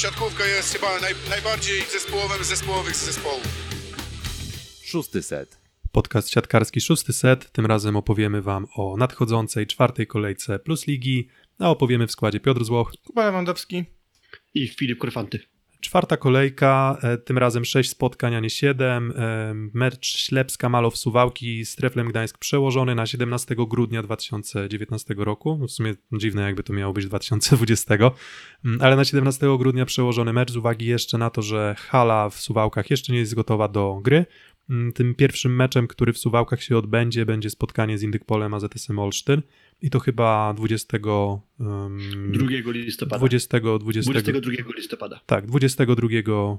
siatkówka jest chyba naj, najbardziej zespołowym z zespołowych z zespołów. Szósty set. Podcast siatkarski szósty set. Tym razem opowiemy Wam o nadchodzącej czwartej kolejce Plus Ligi, a opowiemy w składzie Piotr Złoch. Kuba Lewandowski. I Filip Korfanty. Czwarta kolejka, e, tym razem sześć spotkań, a nie siedem. E, Mecz Ślepska-Malow Suwałki z Treflem Gdańsk przełożony na 17 grudnia 2019 roku. No W sumie dziwne jakby to miało być 2020, Mm, ale na 17 grudnia przełożony mecz z uwagi jeszcze na to, że hala w Suwałkach jeszcze nie jest gotowa do gry. Mm, Tym pierwszym meczem, który w Suwałkach się odbędzie, będzie spotkanie z Indykpolem AZS-em Olsztyn i to chyba 20... Um, 2 listopada. 20, 20, 22 listopada. tak, 22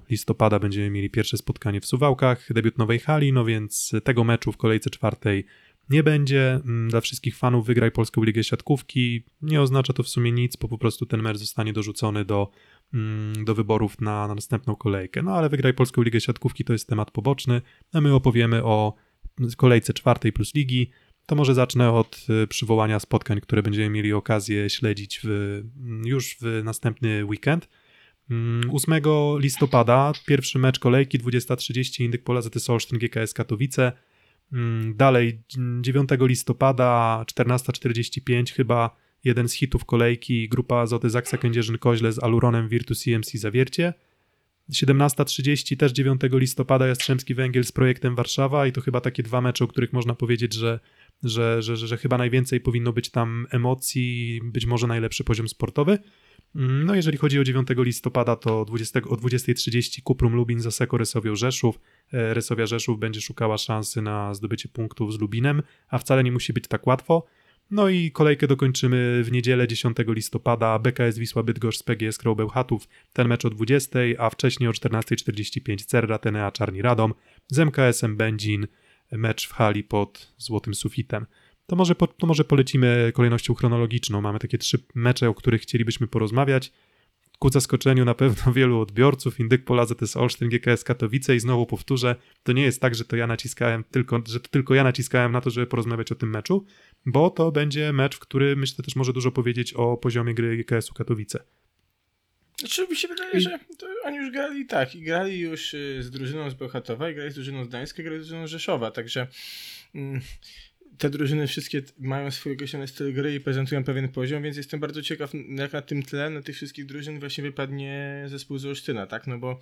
listopada będziemy mieli pierwsze spotkanie w Suwałkach, debiut nowej hali, no więc tego meczu w kolejce czwartej nie będzie. Mm, Dla wszystkich fanów wygraj Polską Ligę Siatkówki nie oznacza to w sumie nic, bo po prostu ten mecz zostanie dorzucony do, mm, do wyborów na, na następną kolejkę. No ale wygraj Polską Ligę Siatkówki to jest temat poboczny, a my opowiemy o kolejce czwartej plus ligi. To może zacznę od y, przywołania spotkań, które będziemy mieli okazję śledzić w, już w następny weekend. Mm, 8 listopada, pierwszy mecz kolejki, 20.30, Indyk Pola ZS Olsztyn, GKS Katowice. Mm, Dalej, 9 listopada, 14.45, chyba jeden z hitów kolejki, grupa Azoty Zaksa Kędzierzyn-Koźle z Aluronem Virtus CMC Zawiercie. 17.30, też 9 listopada, Jastrzębski Węgiel z projektem Warszawa i to chyba takie dwa mecze, o których można powiedzieć, że, że, że, że, chyba najwięcej powinno być tam emocji, być może najlepszy poziom sportowy. Mm, No jeżeli chodzi o 9 listopada, to 20, o 20.30 Kuprum Lubin Zaseko Resowią Rzeszów. E, Resowia Rzeszów będzie szukała szansy na zdobycie punktów z Lubinem, a wcale nie musi być tak łatwo. No i kolejkę dokończymy w niedzielę 10 listopada BKS Wisła Bydgoszcz z PGS Kroł Bełchatów. Ten mecz o 20, a wcześniej o 14.45 Cerra Tenea Czarni Radom z MKS-em Będzin. Mecz w hali pod złotym sufitem. To może, po, to może polecimy kolejnością chronologiczną. Mamy takie trzy mecze, o których chcielibyśmy porozmawiać. Ku zaskoczeniu na pewno wielu odbiorców, Indyk Pola ZS Olsztyn, GKS Katowice i znowu powtórzę, to nie jest tak, że to ja naciskałem tylko, że to tylko ja naciskałem na to, żeby porozmawiać o tym meczu, bo to będzie mecz, w który myślę też może dużo powiedzieć o poziomie gry GKS-u Katowice. Znaczy mi się wydaje, że to oni już grali tak. I grali już y, z drużyną z Bełchatowa, i grali z drużyną z Gdańska, i grali z drużyną z Rzeszowa, także mm, te drużyny wszystkie mają swój określony styl gry i prezentują pewien poziom, więc jestem bardzo ciekaw, jak na tym tle, na tych wszystkich drużyn właśnie wypadnie zespół z Olsztyna, tak? No bo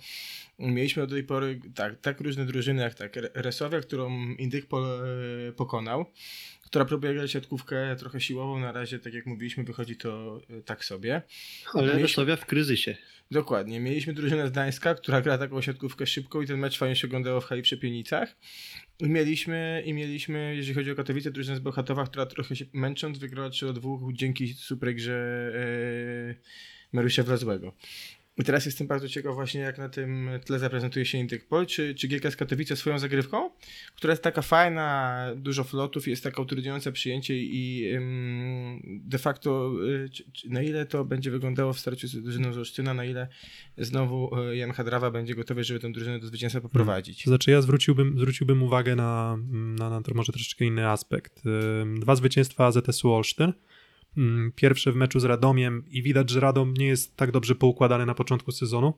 mieliśmy do tej pory tak, tak różne drużyny, jak tak Re- Resowia, którą Indyk po, e, pokonał, która próbuje grać siatkówkę trochę siłową, na razie, tak jak mówiliśmy, wychodzi to e, tak sobie. Ale Mieliśmy- Resowia w kryzysie. Dokładnie. Mieliśmy drużynę z Gdańska, która gra taką siatkówkę szybką i ten mecz fajnie się oglądało w hali w Szepienicach. I mieliśmy, I mieliśmy, jeżeli chodzi o Katowice, drużynę z Bełchatowa, która trochę się męcząc wygrała 3 do 2 dzięki super grze e, Marusia Wlazłego. I teraz jestem bardzo ciekaw właśnie, jak na tym tle zaprezentuje się Intykpol, czy, czy GKS Katowice swoją zagrywką, która jest taka fajna, dużo flotów, jest taka utrudniająca przyjęcie i ym, de facto y, czy, na ile to będzie wyglądało w starciu z drużyną z Olsztyna, na ile znowu y, Jan Hadrawa będzie gotowy, żeby tę drużynę do zwycięstwa poprowadzić. To znaczy ja zwróciłbym, zwróciłbym uwagę na, na, na to może troszeczkę inny aspekt. Dwa zwycięstwa AZS-u Olsztyn. Ym, Pierwsze w meczu z Radomiem i widać, że Radom nie jest tak dobrze poukładany na początku sezonu.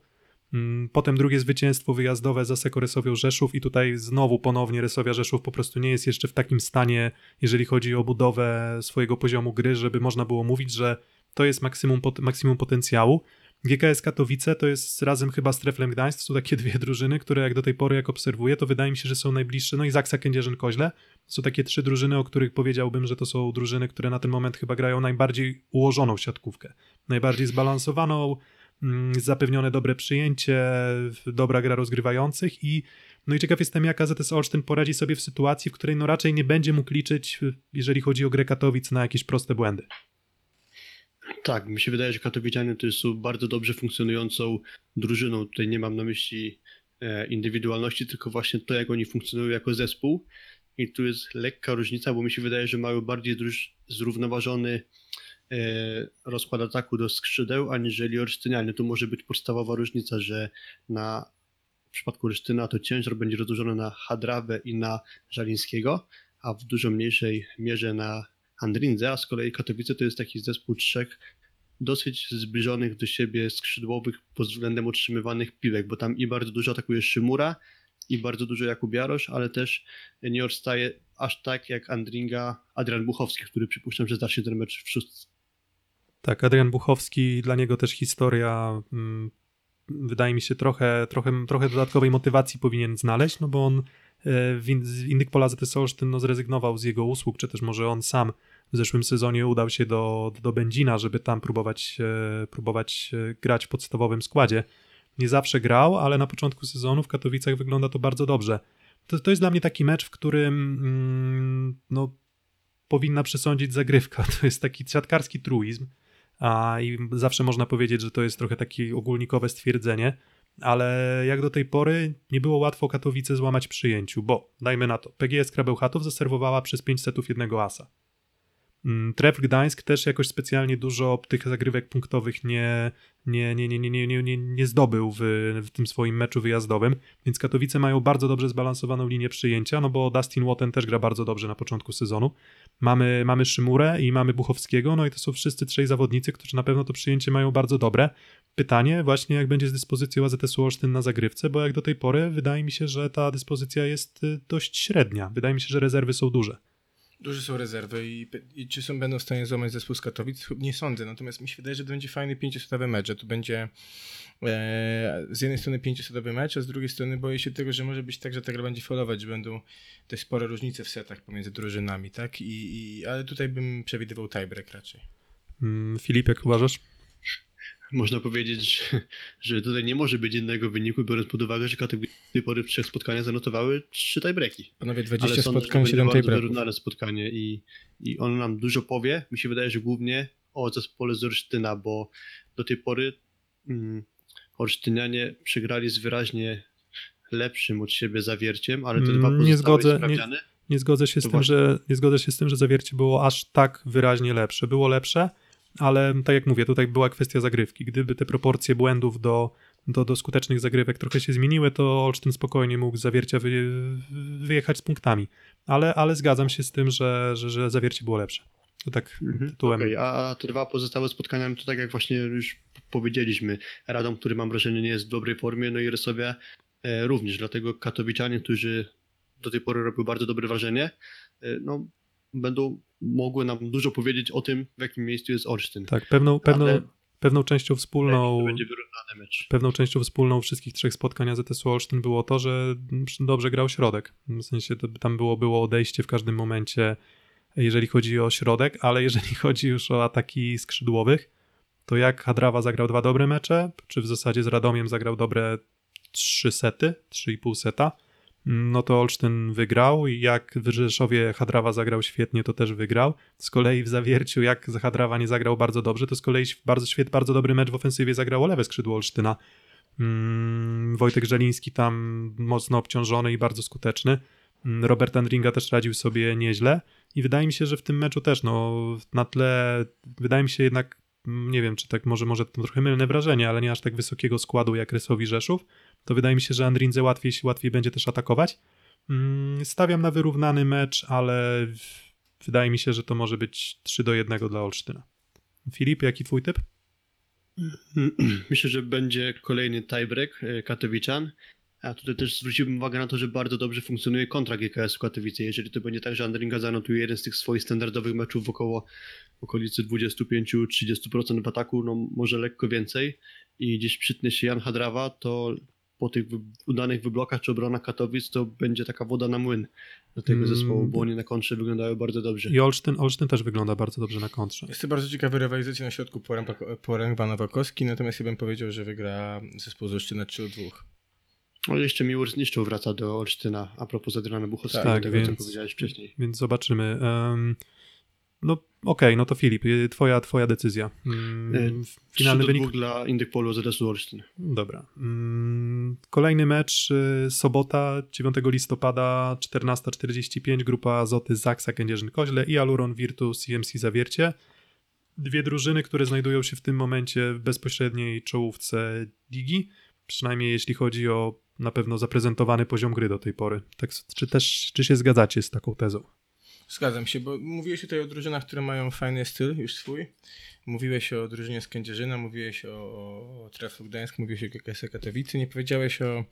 Ym, Potem drugie zwycięstwo wyjazdowe za Seko Resowią Rzeszów i tutaj znowu ponownie Resowia Rzeszów po prostu nie jest jeszcze w takim stanie, jeżeli chodzi o budowę swojego poziomu gry, żeby można było mówić, że to jest maksimum, maksimum potencjału. GKS Katowice to jest razem chyba z Treflem Gdańsk, są takie dwie drużyny, które jak do tej pory jak obserwuję, to wydaje mi się, że są najbliższe, no i Zaksa Kędzierzyn-Koźle. Są takie trzy drużyny, o których powiedziałbym, że to są drużyny, które na ten moment chyba grają najbardziej ułożoną siatkówkę, najbardziej zbalansowaną, mm, zapewnione dobre przyjęcie, dobra gra rozgrywających i no i ciekaw jestem, jak AZS Olsztyn poradzi sobie w sytuacji, w której no raczej nie będzie mógł liczyć, jeżeli chodzi o grę Katowic, na jakieś proste błędy. Tak, mi się wydaje, że Katowicianie to są bardzo dobrze funkcjonującą drużyną. Tutaj nie mam na myśli e, indywidualności, tylko właśnie to, jak oni funkcjonują jako zespół. I tu jest lekka różnica, bo mi się wydaje, że mają bardziej zrównoważony e, rozkład ataku do skrzydeł, aniżeli Olsztynianie. Tu może być podstawowa różnica, że na w przypadku Olsztyna to ciężar będzie rozłożony na Hadrawę i na Żalińskiego, a w dużo mniejszej mierze na Andrinze, a z kolei Katowice to jest taki zespół trzech dosyć zbliżonych do siebie skrzydłowych pod względem otrzymywanych piłek, bo tam i bardzo dużo atakuje Szymura, i bardzo dużo Jakub Jarosz, ale też nie odstaje aż tak jak Andringa Adrian Buchowski, który przypuszczam, że zacznie ten mecz w szóstce. Tak, Adrian Buchowski, dla niego też historia, mm, wydaje mi się, trochę, trochę, trochę dodatkowej motywacji powinien znaleźć, no bo on e, w in, z innych pola ZS Olsztyn no, zrezygnował z jego usług, czy też może on sam w zeszłym sezonie udał się do, do Będzina, żeby tam próbować, e, próbować e, grać w podstawowym składzie. Nie zawsze grał, ale na początku sezonu w Katowicach wygląda to bardzo dobrze. To, to jest dla mnie taki mecz, w którym mm, no, powinna przesądzić zagrywka. To jest taki siatkarski truizm a, i zawsze można powiedzieć, że to jest trochę takie ogólnikowe stwierdzenie, ale jak do tej pory nie było łatwo Katowice złamać przyjęciu, bo dajmy na to, PGS Krabełchatów zaserwowała przez 5 setów jednego asa. Mm, Tref Gdańsk też jakoś specjalnie dużo tych zagrywek punktowych nie, nie, nie, nie, nie, nie, nie, nie zdobył w, w tym swoim meczu wyjazdowym, więc Katowice mają bardzo dobrze zbalansowaną linię przyjęcia, no bo Dustin Watton też gra bardzo dobrze na początku sezonu. Mamy, mamy Szymurę i mamy Buchowskiego, no i to są wszyscy trzej zawodnicy, którzy na pewno to przyjęcie mają bardzo dobre. Pytanie właśnie, jak będzie z dyspozycją AZS-u Olsztyn na zagrywce, bo jak do tej pory wydaje mi się, że ta dyspozycja jest y, dość średnia. Wydaje mi się, że rezerwy są duże. Duże są rezerwy i, i czy są, będą w stanie złamać zespół z Katowic? Nie sądzę, natomiast mi się wydaje, że to będzie fajny pięciosetowy mecz, że tu będzie e, z jednej strony pięciosetowy mecz, a z drugiej strony boję się tego, że może być tak, że ta gra będzie falować, że będą te spore różnice w setach pomiędzy drużynami, tak? I, i, ale tutaj bym przewidywał tiebreak raczej. Mm, Filip, jak uważasz? Można powiedzieć, że, tutaj nie może być innego wyniku, biorąc pod uwagę, że Katowice do tej pory w trzech spotkaniach zanotowały trzy tiebreaki. Panowie, 20 Ale spotkań, że 7 będzie bardzo tiebreaków. wyrównane spotkanie i, i on nam dużo powie. Mi się wydaje, że głównie o zespole z Olsztyna, bo do tej pory mm, Olsztynianie przegrali z wyraźnie lepszym od siebie zawierciem, ale te Mm, dwa nie pozostałe zgodzę, nie-. Nie zgodzę się z To tym, właśnie. że nie zgodzę się z tym, że zawiercie było aż tak wyraźnie lepsze. Było lepsze, ale tak jak mówię, tutaj była kwestia zagrywki. Gdyby te proporcje błędów do, do, do skutecznych zagrywek trochę się zmieniły, to Olsztyn spokojnie mógł zawiercia wy, wyjechać z punktami. Ale, ale zgadzam się z tym, że, że, że zawiercie było lepsze. To tak tytułem. Okej, a te dwa pozostałe spotkania, to tak jak właśnie już powiedzieliśmy, Radom, który mam wrażenie nie jest w dobrej formie, no i Rysowia e, również, dlatego Katowiczanie, którzy do tej pory robią bardzo dobre wrażenie, e, no będą mogły nam dużo powiedzieć o tym, w jakim miejscu jest Olsztyn. Tak, pewną, pewną, Ale- pewną częścią wspólną. Pewną częścią wspólną wszystkich trzech spotkań AZS-u Olsztyn było to, że dobrze grał środek. W sensie tam było, było odejście w każdym momencie, jeżeli chodzi o środek, ale jeżeli chodzi już o ataki skrzydłowych, to jak Hadrawa zagrał dwa dobre mecze, czy w zasadzie z Radomiem zagrał dobre trzy sety, trzy i pół seta, no to Olsztyn wygrał jak w Rzeszowie Hadrawa zagrał świetnie, to też wygrał. Z kolei w Zawierciu, jak Hadrawa nie zagrał bardzo dobrze, to z kolei bardzo, świet, bardzo dobry mecz w ofensywie zagrało lewe skrzydło Olsztyna. Mm, Wojtek Żeliński tam mocno obciążony i bardzo skuteczny. Mm, Robert Andringa też radził sobie nieźle i wydaje mi się, że w tym meczu też, no na tle, wydaje mi się jednak, nie wiem, czy tak może, może to trochę mylne wrażenie, ale nie aż tak wysokiego składu jak Rysowi Rzeszów, to wydaje mi się, że Andrinze łatwiej, łatwiej będzie też atakować. Mm, Stawiam na wyrównany mecz, ale wydaje mi się, że to może być 3 do 1 dla Olsztyna. Filip, jaki twój typ? Myślę, że będzie kolejny tiebreak e, Katowiczan. A tutaj też zwróciłbym uwagę na to, że bardzo dobrze funkcjonuje kontra GKS Katowice. Jeżeli to będzie tak, że Andringa zanotuje jeden z tych swoich standardowych meczów w około okolicy 25-30% w ataku, no może lekko więcej i gdzieś przytnie się Jan Hadrawa, to po tych udanych wyblokach czy obronach Katowic to będzie taka woda na młyn do tego Mm. zespołu, bo oni na kontrze wyglądają bardzo dobrze. I Olsztyn, Olsztyn też wygląda bardzo dobrze na kontrze. Jest to bardzo ciekawa rywalizacja na środku Poręg Wanowakowski, natomiast ja bym powiedział, że wygra zespół z Olsztyna 3 do 2. No jeszcze Miłor Zniszczą wraca do Olsztyna, a propos Adriana Buchowskiego, Tak, tego co więc- powiedziałeś wcześniej. Więc zobaczymy. Em, no okej, no to Filip, y, twoja, twoja decyzja. Mm, Y, Finalny 3 do wynik? 2 dla Indykpolu ZS Olsztyn. Dobra. Mm, Kolejny mecz, y, sobota 9 listopada, 14.45, grupa Azoty Zaksa Kędzierzyn-Koźle i Aluron Virtus CMC Zawiercie. Dwie drużyny, które znajdują się w tym momencie w bezpośredniej czołówce ligi, przynajmniej jeśli chodzi o na pewno zaprezentowany poziom gry do tej pory. Tak, czy też czy się zgadzacie z taką tezą? Zgadzam się, bo mówiłeś tutaj o drużynach, które mają fajny styl, już swój. Mówiłeś o drużynie z Kędzierzyna, mówiłeś o, o Treflu Gdańsk, mówiłeś o GKS Katowice, nie powiedziałeś o,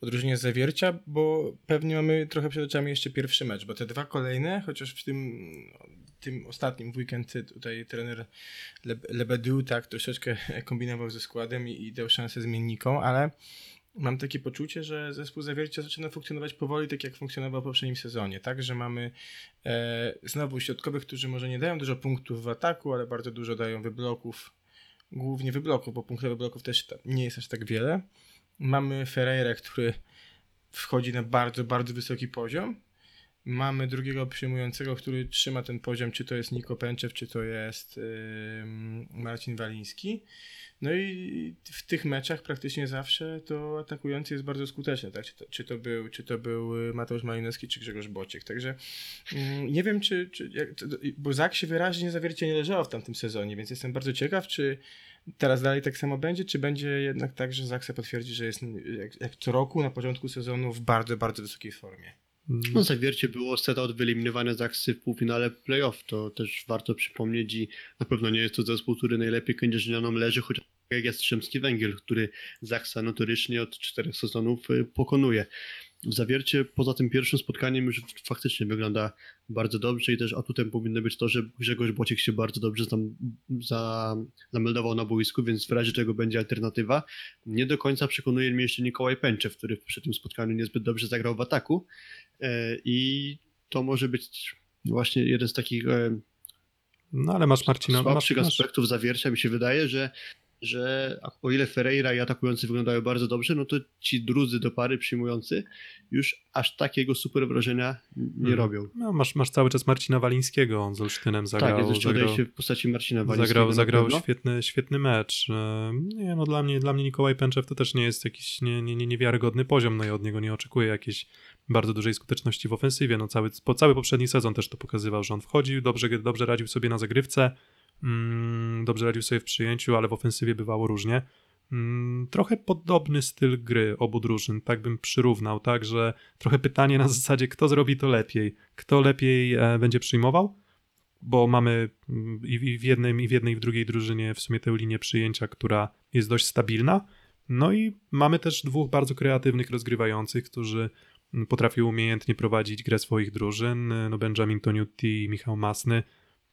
o drużynie z Zawiercia, bo pewnie mamy trochę przed oczami jeszcze pierwszy mecz, bo te dwa kolejne, chociaż w tym, tym ostatnim weekend tutaj trener Le- Lebedu tak troszeczkę kombinował ze składem i, i dał szansę zmiennikom, ale mam takie poczucie, że zespół Zawiercia zaczyna funkcjonować powoli tak jak funkcjonował w poprzednim sezonie, tak, że mamy e, znowu środkowych, którzy może nie dają dużo punktów w ataku, ale bardzo dużo dają wybloków, głównie wybloków, bo punktów wybloków też nie jest aż tak wiele. Mamy Ferreira, który wchodzi na bardzo, bardzo wysoki poziom. Mamy drugiego przyjmującego, który trzyma ten poziom, czy to jest Niko Pęczew, czy to jest Marcin Waliński. No i w tych meczach praktycznie zawsze to atakujący jest bardzo skuteczny, tak? Czy to, czy to, był, czy to był y, Mateusz Malinowski, czy Grzegorz Bociek. Także mm, nie wiem, czy, czy jak, bo Zak się wyraźnie zawiercie nie leżało w tamtym sezonie, więc jestem bardzo ciekaw, czy teraz dalej tak samo będzie, czy będzie jednak tak, że Zak se potwierdzi, że jest jak, jak co roku na początku sezonu w bardzo, bardzo wysokiej formie. No zawiercie było set od wyeliminowania Zaksy w półfinale playoff, to też warto przypomnieć i na pewno nie jest to zespół, który najlepiej kędzierzynianom leży, chociaż jak Jastrzębski Węgiel, który Zaksa notorycznie od czterech sezonów y, pokonuje. W zawiercie poza tym pierwszym spotkaniem już faktycznie wygląda bardzo dobrze i też atutem powinno być to, że Grzegorz Bociek się bardzo dobrze zam, za, zameldował na boisku, więc w razie czego będzie alternatywa. Nie do końca przekonuje mnie jeszcze Nikołaj Pęczew, który przy tym spotkaniu niezbyt dobrze zagrał w ataku E, I to może być właśnie jeden z takich e, No ale masz Marcina, słabszych masz, aspektów zawiercia. Mi się wydaje, że, że o ile Ferreira i atakujący wyglądają bardzo dobrze, no to ci drudzy do pary przyjmujący już aż takiego super wrażenia nie Mhm. robią. no, masz, masz cały czas Marcina Walińskiego, on z Olsztynem zagrał. tak, jest jeszcze zagrał, odejście w postaci Marcina Walińskiego zagrał, zagrał świetny, świetny mecz. Nie, no dla mnie, dla mnie Nikołaj Pęczew to też nie jest jakiś nie, nie, nie, niewiarygodny poziom, no i od niego nie oczekuję jakiejś bardzo dużej skuteczności w ofensywie. No cały, po, cały poprzedni sezon też to pokazywał, że on wchodził, dobrze, dobrze radził sobie na zagrywce, mm, dobrze radził sobie w przyjęciu, ale w ofensywie bywało różnie. Mm, Trochę podobny styl gry obu drużyn, tak bym przyrównał, tak, że trochę pytanie na zasadzie, kto zrobi to lepiej, kto lepiej e, będzie przyjmował, bo mamy mm, i, w jednej, i w jednej, i w drugiej drużynie w sumie tę linię przyjęcia, która jest dość stabilna. No i mamy też dwóch bardzo kreatywnych rozgrywających, którzy mm, potrafią umiejętnie prowadzić grę swoich drużyn. No Benjamin Toniutti i Michał Masny.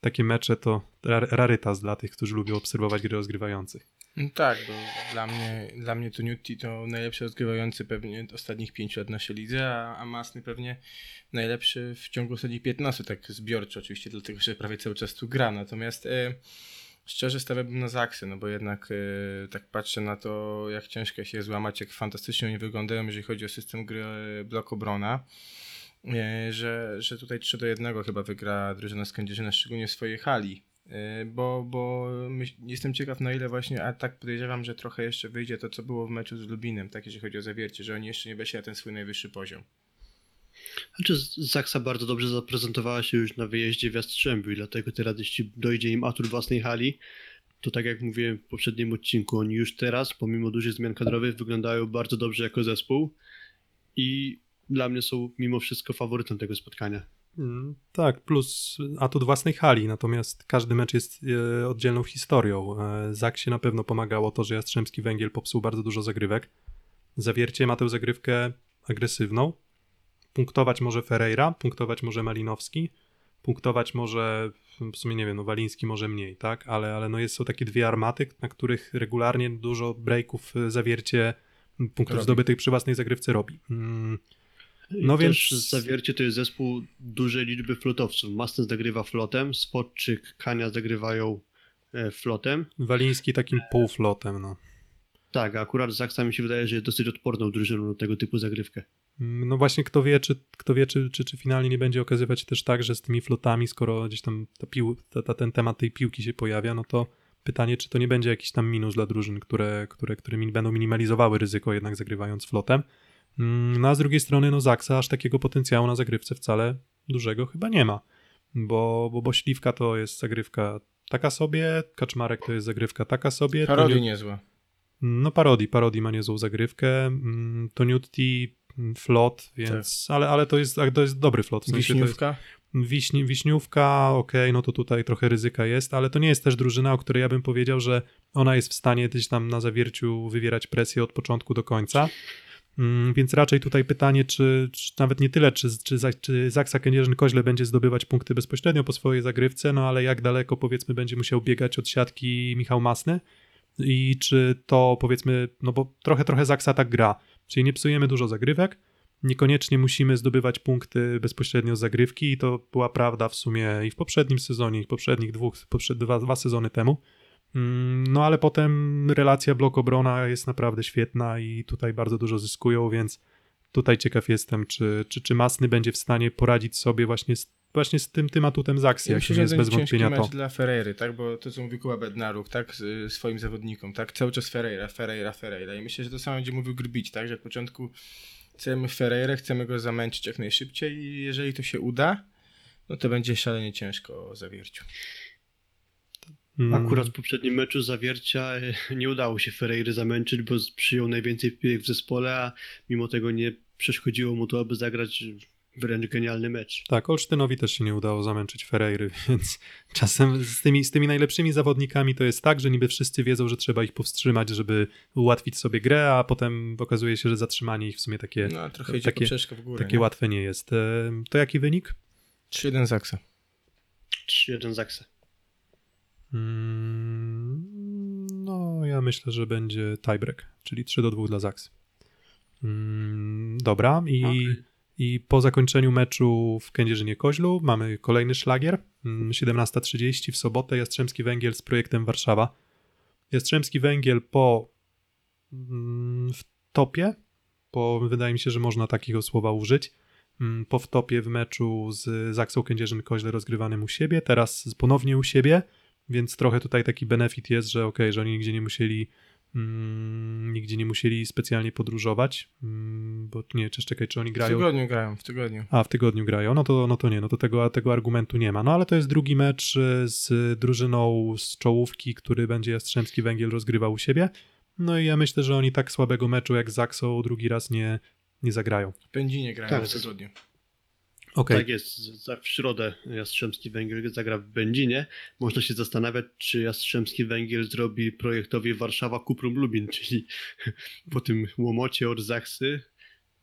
Takie mecze to rar- rarytas dla tych, którzy lubią obserwować gry rozgrywających. No tak, bo dla mnie, dla mnie to Newty to najlepszy rozgrywający pewnie ostatnich pięciu lat naszej lidze, a, a Masny pewnie najlepszy w ciągu ostatnich 15, tak zbiorczo oczywiście, dlatego że prawie cały czas tu gra. Natomiast e, szczerze stawiałbym na Zaksy, no bo jednak e, tak patrzę na to, jak ciężko się złamać, jak fantastycznie oni wyglądają, jeżeli chodzi o system gry e, blok obrona. E, że, że tutaj 3 do 1 chyba wygra drużyna z szczególnie w swojej hali. E, Bo, bo myśl, jestem ciekaw na ile właśnie, a tak podejrzewam, że trochę jeszcze wyjdzie to, co było w meczu z Lubinem, tak jeżeli chodzi o zawiercie, że oni jeszcze nie weszli na ten swój najwyższy poziom. Znaczy Zaksa bardzo dobrze zaprezentowała się już na wyjeździe w Jastrzębiu i dlatego teraz jeśli dojdzie im atut własnej hali, to tak jak mówiłem w poprzednim odcinku, oni już teraz, pomimo dużych zmian kadrowych, wyglądają bardzo dobrze jako zespół i dla mnie są mimo wszystko faworytem tego spotkania. Mm, Tak, plus atut własnej hali, natomiast każdy mecz jest e, oddzielną historią. E, Zaksie na pewno pomagało to, że Jastrzębski Węgiel popsuł bardzo dużo zagrywek. Zawiercie ma tę zagrywkę agresywną. Punktować może Ferreira, punktować może Malinowski, punktować może, w sumie nie wiem, no Waliński może mniej, tak? Ale, ale no jest, są takie dwie armaty, na których regularnie dużo breaków e, Zawiercie punktów Robi. zdobytych przy własnej zagrywce robi. Mm, No więc- Zawiercie to jest zespół dużej liczby flotowców. Masny zagrywa flotem, Spodczyk, Kania zagrywają e, flotem. Waliński takim półflotem, no. Tak, a akurat Zaksa mi się wydaje, że jest dosyć odporną drużyną na tego typu zagrywkę. No właśnie, kto wie, czy, kto wie czy, czy, czy finalnie nie będzie okazywać się też tak, że z tymi flotami, skoro gdzieś tam ta pił, ta, ta, ten temat tej piłki się pojawia, no to pytanie, czy to nie będzie jakiś tam minus dla drużyn, które, które, które będą minimalizowały ryzyko jednak zagrywając flotem. Mm, No a z drugiej strony, no Zaksa aż takiego potencjału na zagrywce wcale dużego chyba nie ma, bo, bo, bo Śliwka to jest zagrywka taka sobie, Kaczmarek to jest zagrywka taka sobie. Parodii nie- niezła. no parodii, parodii ma niezłą zagrywkę. Mm, Toniutti, mm, flot, więc, ale, ale to, jest, to jest dobry flot. W sensie Wiśniówka. Wiśni, Wiśniówka, okej, no to tutaj trochę ryzyka jest, ale to nie jest też drużyna, o której ja bym powiedział, że ona jest w stanie gdzieś tam na zawierciu wywierać presję od początku do końca. Mm, Więc raczej tutaj pytanie, czy, czy nawet nie tyle, czy, czy, czy Zaksa Kędzierzyn-Koźle będzie zdobywać punkty bezpośrednio po swojej zagrywce, no ale jak daleko powiedzmy będzie musiał biegać od siatki Michał Masny i czy to powiedzmy, no bo trochę, trochę Zaksa tak gra, czyli nie psujemy dużo zagrywek, niekoniecznie musimy zdobywać punkty bezpośrednio z zagrywki i to była prawda w sumie i w poprzednim sezonie, i w poprzednich dwóch, poprzednie dwa, dwa sezony temu. Mm, No ale potem relacja blok-obrona jest naprawdę świetna i tutaj bardzo dużo zyskują, więc tutaj ciekaw jestem, czy, czy, czy Masny będzie w stanie poradzić sobie właśnie z, właśnie z tym, tym atutem Zaksy, Ja jakim jest bez wątpienia to. dla Ferreiry, tak? Bo to, co mówił Kuba Bednaruk, tak? Z, swoim zawodnikom, tak? Cały czas Ferreira, Ferreira, Ferreira. I myślę, że to samo będzie mówił Grbić, tak? Że od początku chcemy Ferreirę, chcemy go zamęczyć jak najszybciej i jeżeli to się uda, no to będzie szalenie ciężko o zawierciu. Mm, Akurat w poprzednim meczu zawiercia e, nie udało się Ferreiry zamęczyć, bo przyjął najwięcej piłek w zespole, a mimo tego nie przeszkodziło mu to, aby zagrać wręcz genialny mecz. Tak, Olsztynowi też się nie udało zamęczyć Ferreiry, więc czasem z tymi, z tymi najlepszymi zawodnikami to jest tak, że niby wszyscy wiedzą, że trzeba ich powstrzymać, żeby ułatwić sobie grę, a potem okazuje się, że zatrzymanie ich w sumie takie, No, trochę idzie takie- w górę. takie nie? łatwe nie jest. E, To jaki wynik? 3-1 Zaksa. 3-1 Zaksa. Mm, No, ja myślę, że będzie tiebreak, czyli 3 do 2 dla Zaks. Mm, Dobra, i, Okej. i po zakończeniu meczu w Kędzierzynie-Koźlu mamy kolejny szlagier. Mm, 17.30 w sobotę Jastrzębski Węgiel z projektem Warszawa. Jastrzębski Węgiel po mm, w topie, po, wydaje mi się, że można takiego słowa użyć, mm, po wtopie w meczu z Zaksą Kędzierzyn-Koźle rozgrywanym u siebie, teraz ponownie u siebie, więc trochę tutaj taki benefit jest, że okej, że oni nigdzie nie musieli mm, nigdzie nie musieli specjalnie podróżować, mm, bo nie, czy czekaj, czy oni W grają... tygodniu grają, w tygodniu. A, w tygodniu grają, no to, no to nie, no to tego, tego argumentu nie ma. No ale to jest drugi mecz y, z drużyną z czołówki, który będzie Jastrzębski Węgiel rozgrywał u siebie. No i ja myślę, że oni tak słabego meczu jak z Zaksą drugi raz nie, nie zagrają. W Pędzinie grają Tak, w tygodniu. Okej, Tak jest, w środę Jastrzębski Węgiel zagra w Będzinie. Można się zastanawiać, czy Jastrzębski Węgiel zrobi projektowi Warszawa Kuprum Lubin, czyli po tym łomocie od Zaksy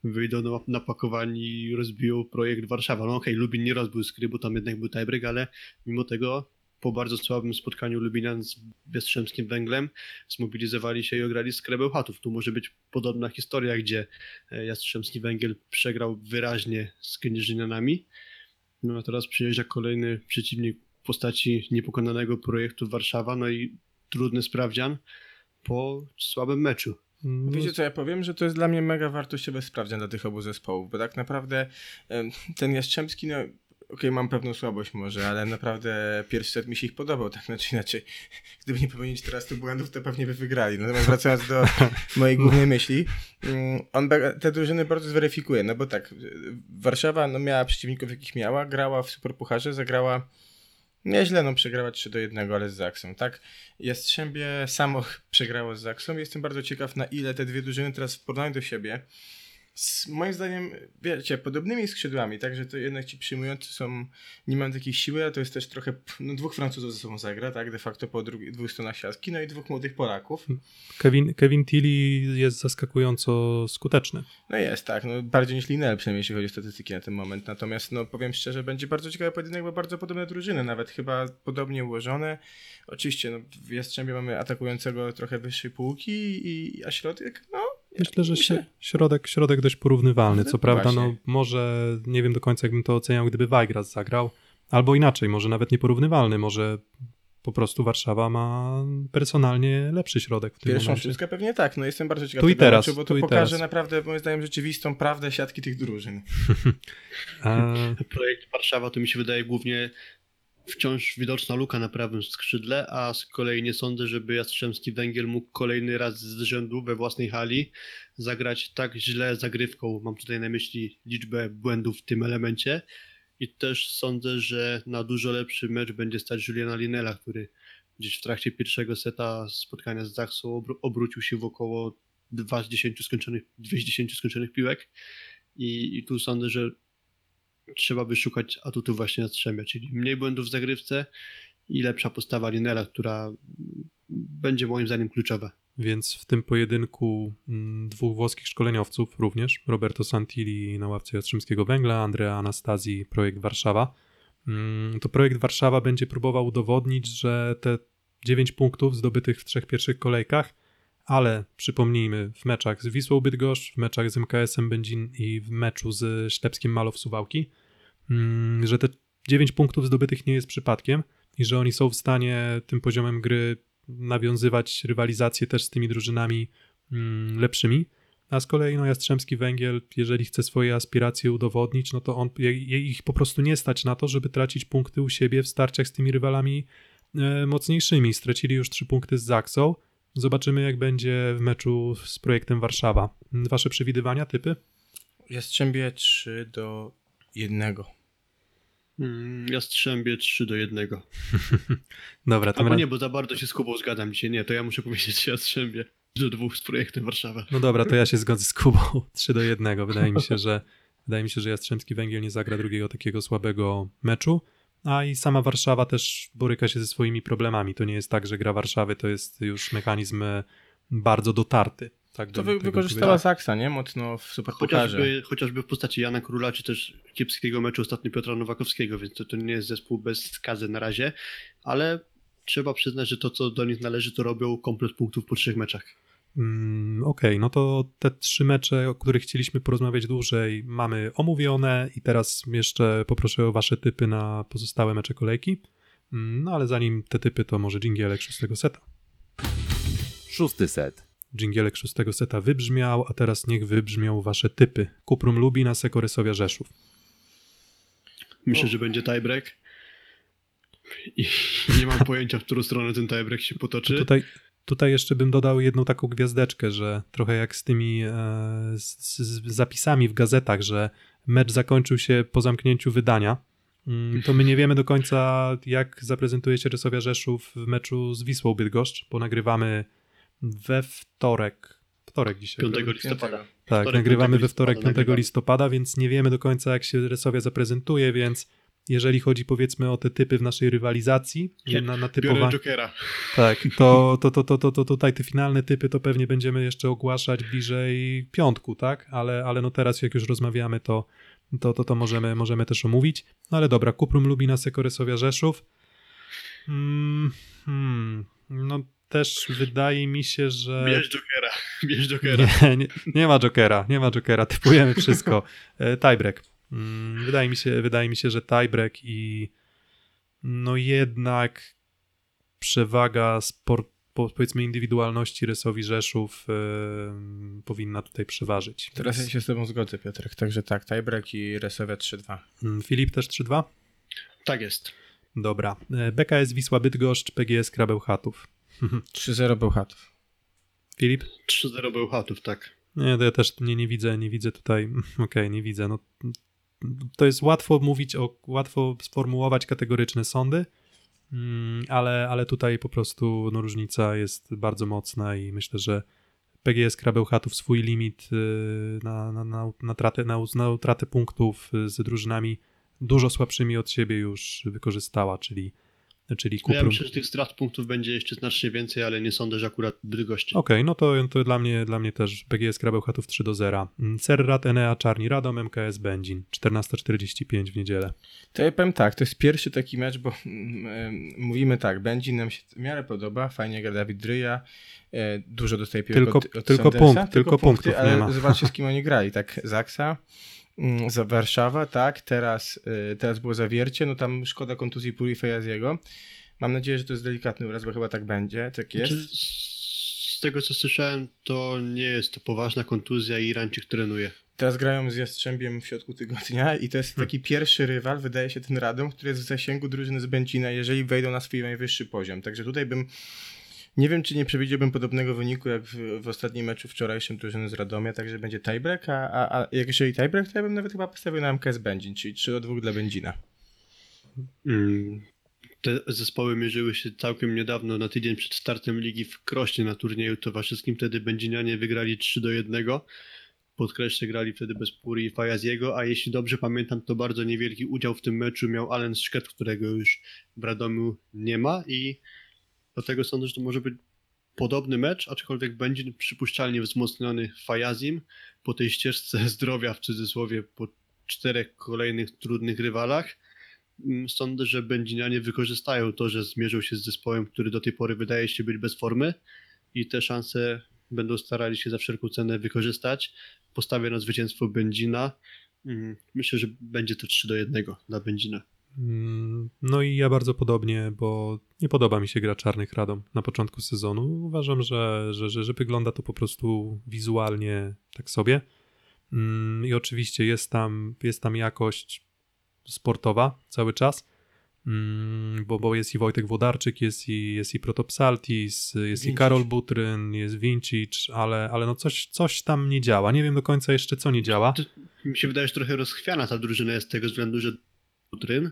wyjdą na- napakowani i rozbiją projekt Warszawa. No okej, Lubin nie rozbił skry, bo tam jednak był tiebreak, ale mimo tego po bardzo słabym spotkaniu Lubinian z Jastrzębskim Węglem zmobilizowali się i ograli z Bełchatów. Tu może być podobna historia, gdzie e, Jastrzębski Węgiel przegrał wyraźnie z Kędzierzynanami. No a teraz przyjeżdża kolejny przeciwnik w postaci niepokonanego projektu Warszawa, no i trudny sprawdzian po słabym meczu. No, Wiecie co ja powiem? Że to jest dla mnie mega wartościowy sprawdzian dla tych obu zespołów, bo tak naprawdę ten Jastrzębski, no okej, mam pewną słabość może, ale naprawdę pierwszy set mi się ich podobał, tak znaczy inaczej. Gdyby nie popełnić teraz tu błędów, to pewnie by wygrali. Natomiast wracając do mojej głównej myśli, mm, on te drużyny bardzo zweryfikuje, no bo tak, Warszawa no, miała przeciwników, jakich miała, grała w Superpucharze, zagrała Nieźle, no przegrała 3 do 1, ale z Zaksą, tak? Jastrzębie samo przegrało z Zaksą. Jestem bardzo ciekaw, na ile te dwie drużyny teraz w porównaniu do siebie z moim zdaniem, wiecie, podobnymi skrzydłami, także to jednak ci przyjmujący są, nie mają takiej siły, a to jest też trochę, no dwóch Francuzów ze sobą zagra, tak, de facto po drugi, dwóch stronach siatki, no i dwóch młodych Polaków. Kevin, Kevin Tilly jest zaskakująco skuteczny. No jest, tak, no bardziej niż Linel, przynajmniej jeśli chodzi o statystyki na ten moment, natomiast no powiem szczerze, będzie bardzo ciekawy pojedynek, bo bardzo podobne drużyny, nawet chyba podobnie ułożone. Oczywiście, no w Jastrzębie mamy atakującego trochę wyższej półki, i, a środek, no... Myślę, że myślę- środek, środek dość porównywalny. Co prawda, no może nie wiem do końca, jakbym to oceniał, gdyby Wajgras zagrał. Albo inaczej, może nawet nieporównywalny. Może po prostu Warszawa ma personalnie lepszy środek w tym Pierwszą momencie. szóstkę pewnie tak, no jestem bardzo ciekaw Tu i tego teraz, meczu, bo tu to i pokaże teraz. naprawdę, moim zdaniem, rzeczywistą prawdę siatki tych drużyn. A, Projekt Warszawa to mi się wydaje głównie wciąż widoczna luka na prawym skrzydle, a z kolei nie sądzę, żeby Jastrzębski Węgiel mógł kolejny raz z rzędu we własnej hali zagrać tak źle zagrywką. Mam tutaj na myśli liczbę błędów w tym elemencie. I też sądzę, że na dużo lepszy mecz będzie stać Juliana Linela, który gdzieś w trakcie pierwszego seta spotkania z obr- obrócił się w około 2 z 10 skończonych, 2 z 10 skończonych piłek. I, I tu sądzę, że trzeba by szukać atutów właśnie na strzemie, czyli mniej błędów w zagrywce i lepsza postawa Linera, która będzie moim zdaniem kluczowa. Więc w tym pojedynku mm, dwóch włoskich szkoleniowców również, Roberto Santilli na ławce Jastrzębskiego Węgla, Andrea Anastazji, projekt Warszawa. Mm, To projekt Warszawa będzie próbował udowodnić, że te 9 punktów zdobytych w trzech pierwszych kolejkach, ale przypomnijmy, w meczach z Wisłą Bydgoszcz, w meczach z MKS-em Będzin i w meczu z Ślepskim Malow Suwałki, mm, że te 9 punktów zdobytych nie jest przypadkiem i że oni są w stanie tym poziomem gry nawiązywać rywalizację też z tymi drużynami mm, lepszymi. A z kolei no, Jastrzębski Węgiel, jeżeli chce swoje aspiracje udowodnić, no to on, ich po prostu nie stać na to, żeby tracić punkty u siebie w starciach z tymi rywalami e, mocniejszymi. Stracili już trzy punkty z Zaksą. Zobaczymy, jak będzie w meczu z projektem Warszawa. Wasze przewidywania, typy? Jastrzębie 3 do 1. Mm, Jastrzębie 3 do 1. Dobra, to Albo nie, bo za bardzo się z Kubą zgadzam dzisiaj. Nie, to ja muszę powiedzieć Jastrzębie do dwóch z projektem Warszawa. No dobra, to ja się zgodzę z Kubą. 3 do 1. Wydaje mi się, że wydaje mi się, że Jastrzębski Węgiel nie zagra drugiego takiego słabego meczu. A i sama Warszawa też boryka się ze swoimi problemami. To nie jest tak, że gra Warszawy to jest już mechanizm e, bardzo dotarty. Tak To bym wy, wykorzystała. Zaksa, nie? Mocno w Superpucharze. Chociażby, chociażby w postaci Jana Króla, czy też kiepskiego meczu ostatnio Piotra Nowakowskiego, więc to, to nie jest zespół bez skazy na razie, ale trzeba przyznać, że to, co do nich należy, to robią komplet punktów po trzech meczach. Mm, Okej, no to te trzy mecze, o których chcieliśmy porozmawiać dłużej, mamy omówione i teraz jeszcze poproszę o wasze typy na pozostałe mecze kolejki. Mm, No ale zanim te typy, to może dżingielek szóstego seta. Szósty set. Dżingielek szóstego seta wybrzmiał, a teraz niech wybrzmią wasze typy. Kuprum Lubina, Sekorysowia Rzeszów. Myślę, O. że będzie tiebreak. I nie mam pojęcia, w którą stronę ten tiebreak się potoczy. Tutaj, tutaj jeszcze bym dodał jedną taką gwiazdeczkę, że trochę jak z tymi e, z, z zapisami w gazetach, że mecz zakończył się po zamknięciu wydania. Mm, To my nie wiemy do końca, jak zaprezentuje się Rysowia Rzeszów w meczu z Wisłą Bydgoszcz, bo nagrywamy we wtorek. Wtorek dzisiaj. 5 prawda? listopada. Tak, Wtorek, nagrywamy 5 we wtorek listopada 5 nagrywamy. listopada, więc nie wiemy do końca, jak się Rysowia zaprezentuje, więc jeżeli chodzi powiedzmy o te typy w naszej rywalizacji, na, na typowa... Jokera. Tak, to, to, to, to, to, to tutaj te finalne typy to pewnie będziemy jeszcze ogłaszać bliżej piątku, tak? Ale, ale no teraz jak już rozmawiamy, to, to, to, to możemy, możemy też omówić. No ale dobra, Kuprum Lubina, Sekorysowia Rzeszów. Mm, hmm, no też wydaje mi się, że... Bierz Jokera. Bierz Jokera. Nie, nie, nie ma Jokera, nie ma Jokera, typujemy wszystko. E, Tiebreak. Mm, Wydaje mi się, wydaje mi się, że tiebreak i no jednak przewaga sport, po- powiedzmy indywidualności Rysowi Rzeszów e, powinna tutaj przeważyć. Teraz ja Więc, się z tobą zgodzę, Piotrek. Także tak, tiebreak i Resowia 3-2. mm, Filip też 3-2? Tak jest. Dobra. E, BKS Wisła Bydgoszcz, PGS Krabeł Chatów. 3-0 Bełchatów. Filip? 3-0 Bełchatów, tak. Nie, to ja też nie, nie widzę, nie widzę tutaj, okej, nie widzę, no to jest łatwo mówić o, łatwo sformułować kategoryczne sądy, mm, ale, ale tutaj po prostu no, różnica jest bardzo mocna i myślę, że PGS Krabełchatów swój limit y, na, na, na, na, tratę, na, na utratę punktów z drużynami dużo słabszymi od siebie już wykorzystała, czyli, czyli Ja Kuprum. myślę, że tych strat punktów będzie jeszcze znacznie więcej, ale nie sądzę, że akurat Bydgoszczy. Okej, no to, to dla, mnie, dla mnie też BGS Krabełchatów 3 do 0. Serrat, Enea, Czarni Radom, MKS Będzin. 14.45 w niedzielę. To ja powiem tak, to jest pierwszy taki mecz, bo mm, mówimy tak, Będzie nam się w miarę podoba, fajnie gra Dawid Dryja, e, dużo dostaje piłek Tylko- od, od tylko punkt, tylko punktów ale nie ma. zobaczcie z kim oni grali, tak, Zaksa, mm, za Warszawa, tak, teraz, e, teraz było Zawiercie, no tam szkoda kontuzji Puri Fejaziego. Mam nadzieję, że to jest delikatny uraz, bo chyba tak będzie, tak jest. Znaczy, z, z tego co słyszałem, to nie jest to poważna kontuzja i Irańczyk trenuje. Teraz grają z Jastrzębiem w środku tygodnia i to jest taki pierwszy rywal, wydaje się, ten Radom, który jest w zasięgu drużyny z Bęcina, jeżeli wejdą na swój najwyższy poziom. Także tutaj bym, nie wiem, czy nie przewidziałbym podobnego wyniku jak w, w ostatnim meczu wczorajszym drużyny z Radomia, także będzie tiebreak, a, a, a jeżeli tiebreak, to ja bym nawet chyba postawił na MKS Będzin, czyli 3 do 2 dla Będzina. Mm. Te zespoły mierzyły się całkiem niedawno, na tydzień przed startem ligi w Krośnie na turnieju towarzyskim. Wtedy Będzinianie wygrali 3 do 1. podkreślę, grali wtedy bez Puri i Fajaziego, a jeśli dobrze pamiętam, to bardzo niewielki udział w tym meczu miał Allen Szket, którego już w Radomiu nie ma i dlatego sądzę, że to może być podobny mecz, aczkolwiek będzie przypuszczalnie wzmocniony Fajazim po tej ścieżce zdrowia w cudzysłowie po czterech kolejnych trudnych rywalach. Mm, Sądzę, że Będzinianie wykorzystają to, że zmierzą się z zespołem, który do tej pory wydaje się być bez formy i te szanse będą starali się za wszelką cenę wykorzystać. Postawię na zwycięstwo Będzina. Mm, Myślę, że będzie to 3 do 1 dla Będzina. Mm, No i ja bardzo podobnie, bo nie podoba mi się gra Czarnych Radom na początku sezonu. Uważam, że, że, że, że wygląda to po prostu wizualnie tak sobie. Mm, I oczywiście jest tam, jest tam jakość sportowa cały czas, Mm, bo, bo jest i Wojtek Wodarczyk, jest i, jest i Protopsaltis, jest i Vincic. Karol Butryn, jest Vincic, ale, ale no coś, coś tam nie działa. Nie wiem do końca jeszcze, co nie działa. Mi się wydaje, że trochę rozchwiana ta drużyna jest z tego względu, że Butryn,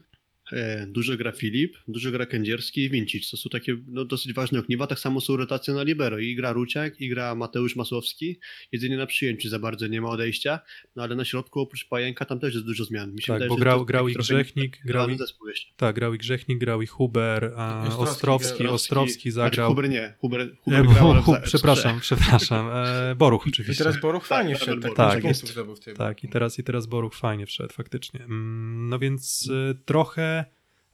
dużo gra Filip, dużo gra Kędzierski i Wincic. To są takie no, dosyć ważne ogniwa. Tak samo są rotacje na libero. I gra Ruciak, i gra Mateusz Masłowski. Jedynie na przyjęciu za bardzo nie ma odejścia, no ale na środku oprócz Pajęka tam też jest dużo zmian. Mi się Tak, wydaje, bo grał- to grał i Grzechnik, grał i-. Tak, grał i Grzechnik, grał i Huber, a Ostrowski, Ostrowski, Ostrowski Znaczy, zagrał. Huber nie. Huber, E, Huber grał, Hu- za- przepraszam, przepraszam. E, Boruch I oczywiście. teraz Boruch fajnie Tak, wszedł, tak, tak, tak, jest. w Tak, i teraz, i teraz Boruch fajnie wszedł, faktycznie. Mm, No więc y, trochę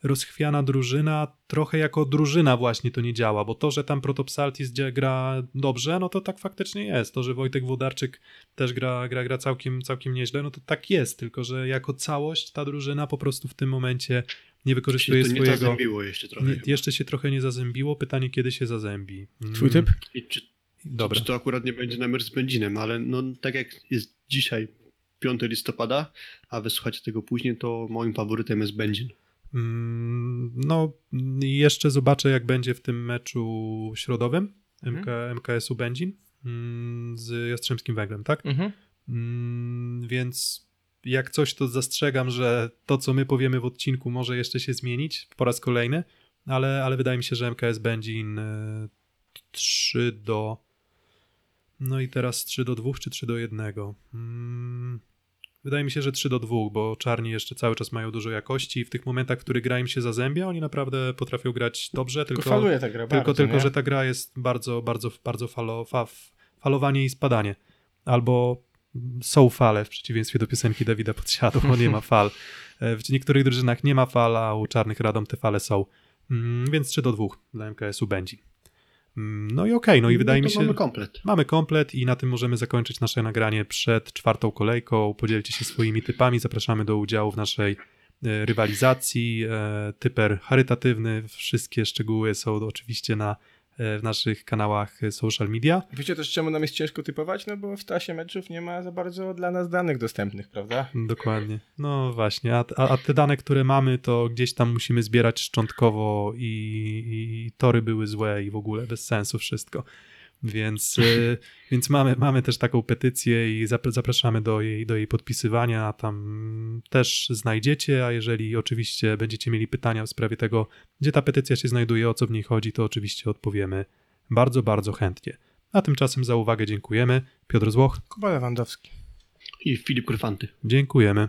rozchwiana drużyna, trochę jako drużyna właśnie to nie działa, bo to, że tam Protopsaltis gra dobrze, no to tak faktycznie jest. To, że Wojtek Włodarczyk też gra, gra, gra całkiem, całkiem nieźle, no to tak jest, tylko że jako całość ta drużyna po prostu w tym momencie nie wykorzystuje to nie swojego... zazębiło jeszcze trochę. Nie, jeszcze się trochę nie zazębiło. Pytanie, kiedy się zazębi. Mm, Twój typ? I czy, Dobra. Czy to akurat nie będzie na mecz z Będzinem, ale no tak jak jest dzisiaj 5 listopada, a wysłuchacie tego później, to moim faworytem jest Będzin. Mm, No, jeszcze zobaczę, jak będzie w tym meczu środowym MK, MKS-u Będzin mm, z Jastrzębskim Węglem, tak? Mhm. Mm, Więc jak coś, to zastrzegam, że to, co my powiemy w odcinku, może jeszcze się zmienić po raz kolejny, ale, ale wydaje mi się, że MKS Będzin e, 3 do. No i teraz 3 do 2 czy 3 do 1? Wydaje mi się, że 3 do 2, bo czarni jeszcze cały czas mają dużo jakości i w tych momentach, w których gra im się zazębia, oni naprawdę potrafią grać dobrze, Tylko tylko, faluje ta gra tylko, bardzo, tylko nie? że ta gra jest bardzo, bardzo, bardzo falo, fa, falowanie i spadanie. Albo są fale, w przeciwieństwie do piosenki Dawida Podsiadu, bo nie ma fal. E, W niektórych drużynach nie ma fal, a u Czarnych Radom te fale są. Mm, Więc 3 do 2 dla MKS-u będzie. Mm, No i okej, no i wydaje to mi się... mamy komplet. Mamy komplet i na tym możemy zakończyć nasze nagranie przed czwartą kolejką. Podzielcie się swoimi typami. Zapraszamy do udziału w naszej e, rywalizacji. E, Typer charytatywny. Wszystkie szczegóły są oczywiście na, w naszych kanałach e, social media. Wiecie też, czemu nam jest ciężko typować? No bo w tasie meczów nie ma za bardzo dla nas danych dostępnych, prawda? Dokładnie. No właśnie, a, a, a te dane, które mamy, to gdzieś tam musimy zbierać szczątkowo i, i tory były złe i w ogóle bez sensu wszystko. Więc, y, więc mamy, mamy też taką petycję i zap- zapraszamy do jej, do jej podpisywania. Tam też znajdziecie, a jeżeli oczywiście będziecie mieli pytania w sprawie tego, gdzie ta petycja się znajduje, o co w niej chodzi, to oczywiście odpowiemy bardzo, bardzo chętnie. A tymczasem za uwagę dziękujemy. Piotr Złoch, Kuba Lewandowski. I Filip Kryfanty. dziękujemy.